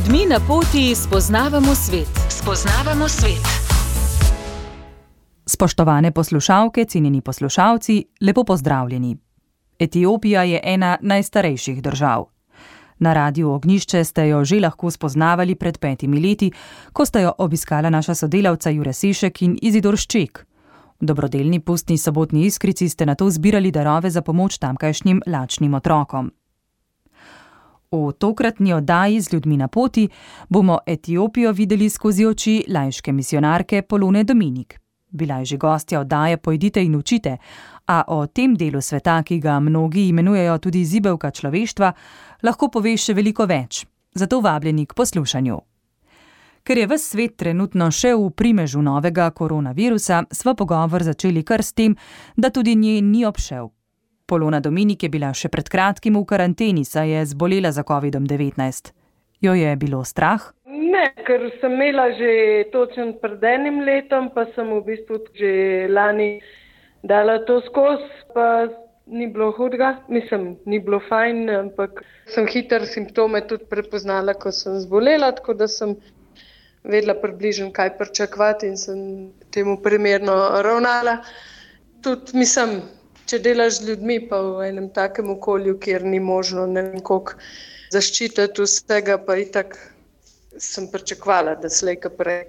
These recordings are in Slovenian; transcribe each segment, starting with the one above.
ljudmi na poti spoznavamo svet. Spoznavamo svet. Spoštovane poslušalke, cenjeni poslušalci, lepo pozdravljeni. Etiopija je ena najstarejših držav. Na radiju Ognišče ste jo že lahko spoznavali pred petimi leti, ko sta jo obiskala naša sodelavca Jure Sešek in Izidor Šček. V dobrodelni pustni sobotni iskrici ste na to zbirali darove za pomoč tamkajšnjim lačnim otrokom. V tokratni oddaji z ljudmi na poti bomo Etiopijo videli skozi oči lajške misionarke Polone Dominik. Bila je že gostja oddaje Pojdite in učite, a o tem delu sveta, ki ga mnogi imenujejo tudi zibelka človeštva, lahko pove še veliko več. Zato vabljeni k poslušanju. Ker je ves svet trenutno še v primežu novega koronavirusa, smo pogovor začeli kar s tem, da tudi nje ni obšel. Polona Dominik je bila še pred kratkim v karanteni, saj je zbolela za COVID-19. Jo je bilo strah? Ne, ker sem imela že točen pred enim letom, pa sem v bistvu že lani dala to skozi, pa ni bilo hudega, mislim, ni bilo fajn, ampak sem hiter simptome tudi prepoznala, ko sem zbolela, tako da sem vedela približno, kaj pričakovati in sem temu primerno ravnala. Tudi mislim, če delaš z ljudmi, pa v enem takem okolju, kjer ni možno ne vem koliko zaščititi vsega, pa itak sem pričakvala, da slejka prej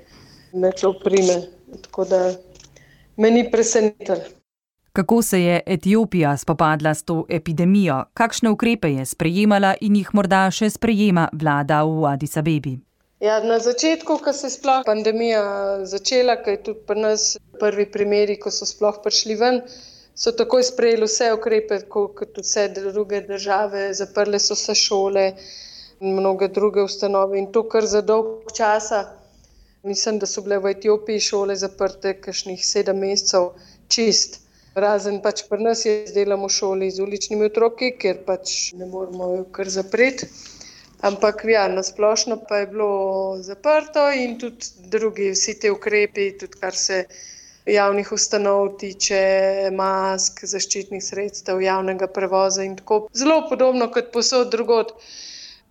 me to prime. Tako da me ni presenetilo. Kako se je Etiopija spopadla s to epidemijo, kakšne ukrepe je sprejemala in jih morda še sprejema vlada v Addis Abebi? Ja, na začetku, ko se je sploh pandemija začela, ko je tudi pri nas prvi primeri, ko so sploh prišli ven, so takoj sprejeli vse ukrepe, kot vse druge države, zaprle so se šole in mnoge druge ustanove in to kar za dolg časa. Mislim, da so bile v Etiopiji šole zaprte kakšnih sedem mesecev čist. Razen pač pri nas je delamo v šoli z uličnimi otroki, ker pač ne moramo jo kar zapreti. Ampak ja, na splošno pa je bilo zaprto in tudi drugi, vsi te ukrepi, tudi kar se javnih ustanov tiče, mask, zaščitnih sredstev, javnega prevoza in tako. Zelo podobno kot posod drugot.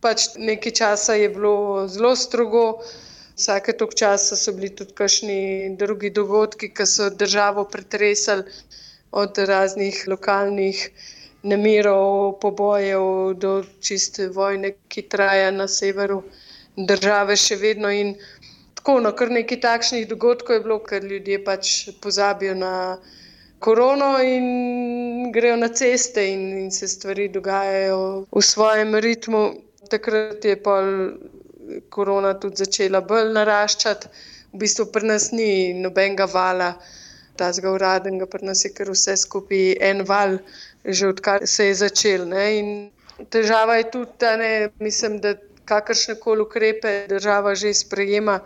Pač nekaj časa je bilo zelo strogo, vsake tok časa so bili tudi kakšni drugi dogodki, ki so državo pretresali od raznih lokalnih nemirov, pobojev do čiste vojne, ki traja na severu države še vedno in tako, no, kar nekaj takšnih dogodkov je bilo, ker ljudje pač pozabijo na korono in grejo na ceste in, in se stvari dogajajo v svojem ritmu. Takrat je pa korona tudi začela bolj naraščati. V bistvu pri nas ni nobenega vala, ta zga uradnega, pri nas je kar vse skupaj en val, že odkar se je začel. Ne? In težava je tudi, da ne mislim, da kakršne koli ukrepe država že sprejema,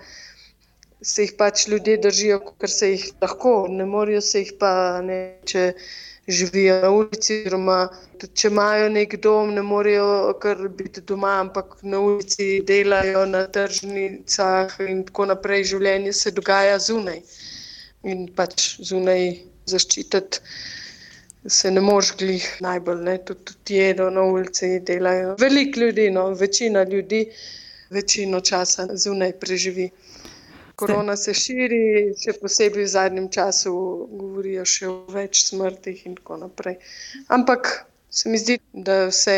se jih pač ljudje držijo, ker se jih lahko, ne morejo se jih pa ne, če živijo na ulici. Oziroma, če imajo nek dom, ne morejo kar biti doma, ampak na ulici delajo, na tržnicah in tako naprej. Življenje se dogaja zunaj in pač zunaj zaščititi. Se ne moreš glih najbolj, ne? tudi, tudi jedo na ulici, delajo. Veliko ljudi, no, večina ljudi, večino časa zunaj preživi. Korona se širi, še posebej v zadnjem času, govorijo še o več smrtih in tako naprej. Ampak se mi zdi, da vse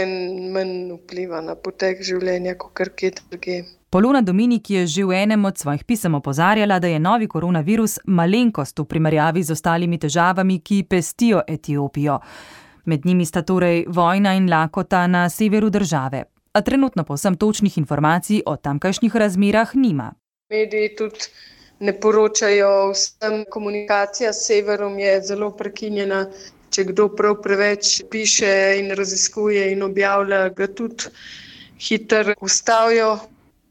manj vpliva na potek življenja, kot kar kje drugje. Polona Dominik je že v enem od svojih pisem opozarjala, da je novi koronavirus malenkost v primerjavi z ostalimi težavami, ki pestijo Etiopijo. Med njimi sta torej vojna in lakota na severu države. A trenutno povsem točnih informacij o tamkajšnjih razmerah nima. Mediji tudi ne poročajo vsem. Komunikacija s severom je zelo prekinjena. Če kdo prav preveč piše in raziskuje in objavlja, ga tudi hitro ustavijo,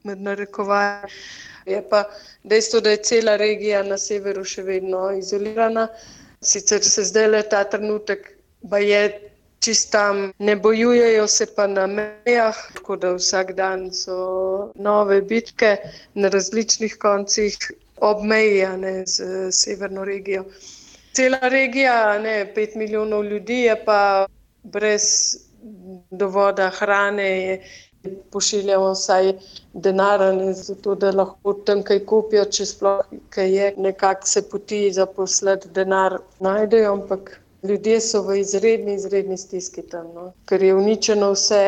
med narekovaji. Je pa dejstvo, da je cela regija na severu še vedno izolirana. Sicer se zdaj le ta trenutek, pa je čist tam, ne bojujejo se pa na mejah, tako da vsak dan so nove bitke na različnih koncih ob meji z severno regijo. Cela regija, ne, pet milijonov ljudi je pa brez dovoda hrane, je pošiljamo vsaj denar, zato da lahko tam kaj kupijo, če sploh kaj je, nekako se poti za poslati denar najdejo, ampak ljudje so v izredni, izredni stiski tam, no? ker je uničeno vse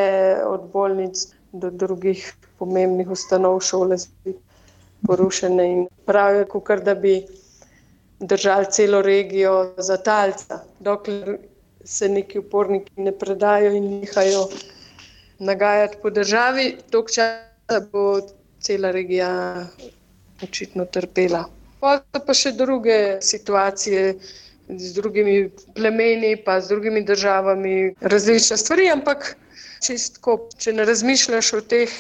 od bolnic do drugih pomembnih ustanov, šole porušene in pravijo, kot da bi držali celo regijo za talca, dokler se neki uporniki ne predajo in nehajo nagajati po državi, tok časa bo cela regija očitno trpela. Pa pa še druge situacije z drugimi plemeni, pa z drugimi državami, različne stvari, ampak čistko, če ne razmišljaš o teh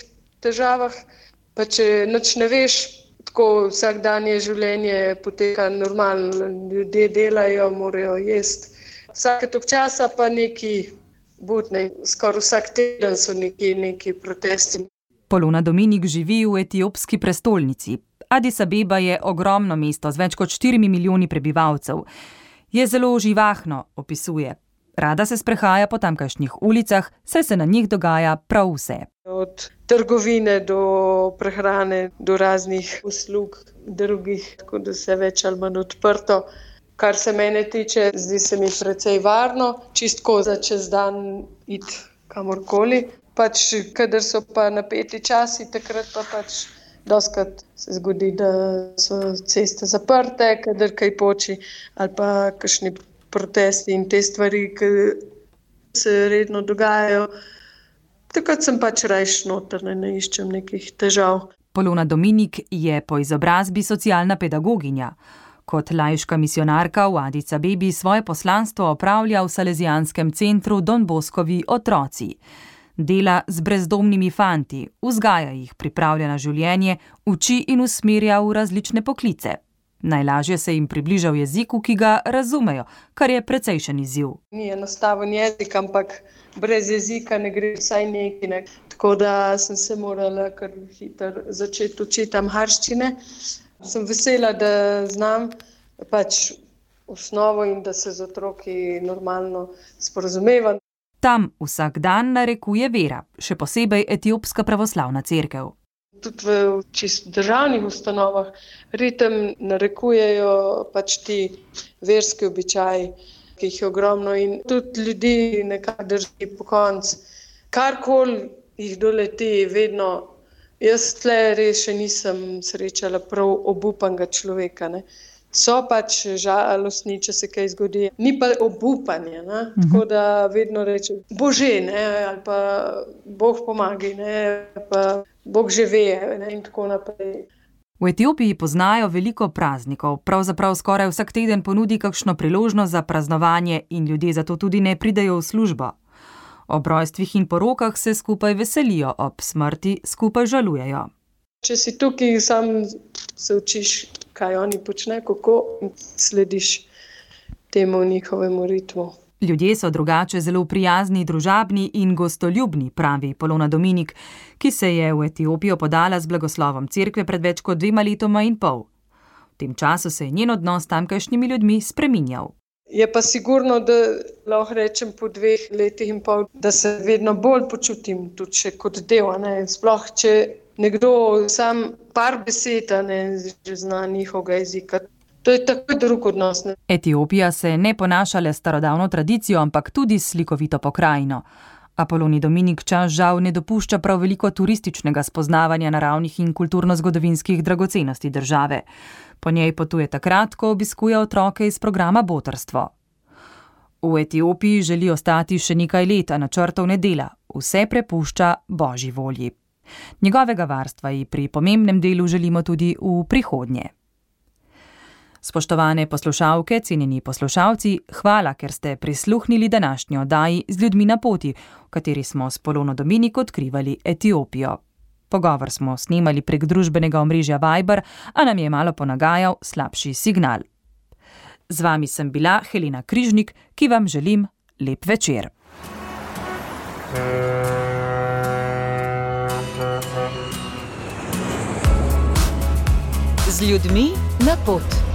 težavah, pa če nič ne veš, tako vsak dan je življenje poteka normalno, ljudje delajo, morajo jesti. Vsake tok časa pa neki budne, skoraj vsak teden so neki, neki protesti. Polona Dominik živi v etiopski prestolnici. Addis Abeba je ogromno mesto z več kot 4 milijoni prebivalcev. Je zelo živahno, opisuje. Rada se sprehaja po tamkajšnjih ulicah, saj se na njih dogaja prav vse. Od trgovine do prehrane, do raznih uslug, drugih, tako da se več ali manj odprto. Kar se mene tiče, zdi se mi precej varno, čistko za čez dan iti kamorkoli. Pač, kadar so pa napeti časi, takrat pa pač doskrat se zgodi, da so ceste zaprte, kadar kaj poči ali pa kakšni protesti in te stvari, ki se redno dogajajo. Takrat sem pač rajš noter, ne, ne iščem nekih težav. Polona Dominik je po izobrazbi socialna pedagoginja. Kot lajška misionarka v Adica Bebi svoje poslanstvo opravlja v Salezijanskem centru Don Boskovi otroci. Dela z brezdomnimi fanti, vzgaja jih, pripravlja na življenje, uči in usmerja v različne poklice. Najlažje se jim približa v jeziku, ki ga razumejo, kar je precejšen izziv. Ni enostaven jezik, ampak brez jezika ne gre vsaj neki. Ne. Tako da sem se morala kar hitro začeti učiti harščine. Sem vesela, da znam pač osnovo in da se z otroki normalno sporozumevam. Tam vsak dan narekuje vera, še posebej etiopska pravoslavna cerkev tudi v čist državnih ustanovah, ritem narekujejo pač ti verski običaji, ki jih je ogromno in tudi ljudi nekako drži po koncu. Karkoli jih doleti, vedno. Jaz tle res še nisem srečala prav obupanega človeka. Ne. So pač žalostni, če se kaj zgodi, ni pa obupanje. Ne? Tako da vedno rečem, bože, ne? ali pa boh pomagaj, Bog že ve, ne, in tako naprej. V Etiopiji poznajo veliko praznikov, pravzaprav skoraj vsak teden ponudi kakšno priložnost za praznovanje in ljudje zato tudi ne pridejo v službo. Ob rojstvih in porokah se skupaj veselijo, ob smrti skupaj žalujejo. Če si tukaj, sam se učiš, kaj oni počnejo, kako slediš temu njihovemu ritmu. Ljudje so drugače zelo prijazni, družabni in gostoljubni, pravi Polona Dominik, ki se je v Etiopijo podala z blagoslovom cerkve pred več kot dvema letoma in pol. V tem času se je njen odnos s tamkajšnjimi ljudmi spreminjal. Je pa sigurno, da lahko rečem po dveh letih in pol, da se vedno bolj počutim tudi kot del. Sploh če nekdo sam par besed ne zna njihovega jezika. To je tako drug odnos. Ne? Etiopija se ne ponaša le starodavno tradicijo, ampak tudi slikovito pokrajino. Apoloni Dominik čas žal ne dopušča prav veliko turističnega spoznavanja naravnih in kulturno-zgodovinskih dragocenosti države. Po njej potuje takrat, ko obiskuje otroke iz programa Botrstvo. V Etiopiji želi ostati še nekaj let, a načrtov ne dela, vse prepušča božji volji. Njegovega varstva ji pri pomembnem delu želimo tudi v prihodnje. Spoštovane poslušalke, cenjeni poslušalci, hvala, ker ste prisluhnili današnjo oddaji z ljudmi na poti, v kateri smo s Polono Dominik odkrivali Etiopijo. Pogovor smo snemali prek družbenega omrežja Viber, a nam je malo ponagajal slabši signal. Z vami sem bila Helena Križnik, ki vam želim lep večer. Z ljudmi na poti.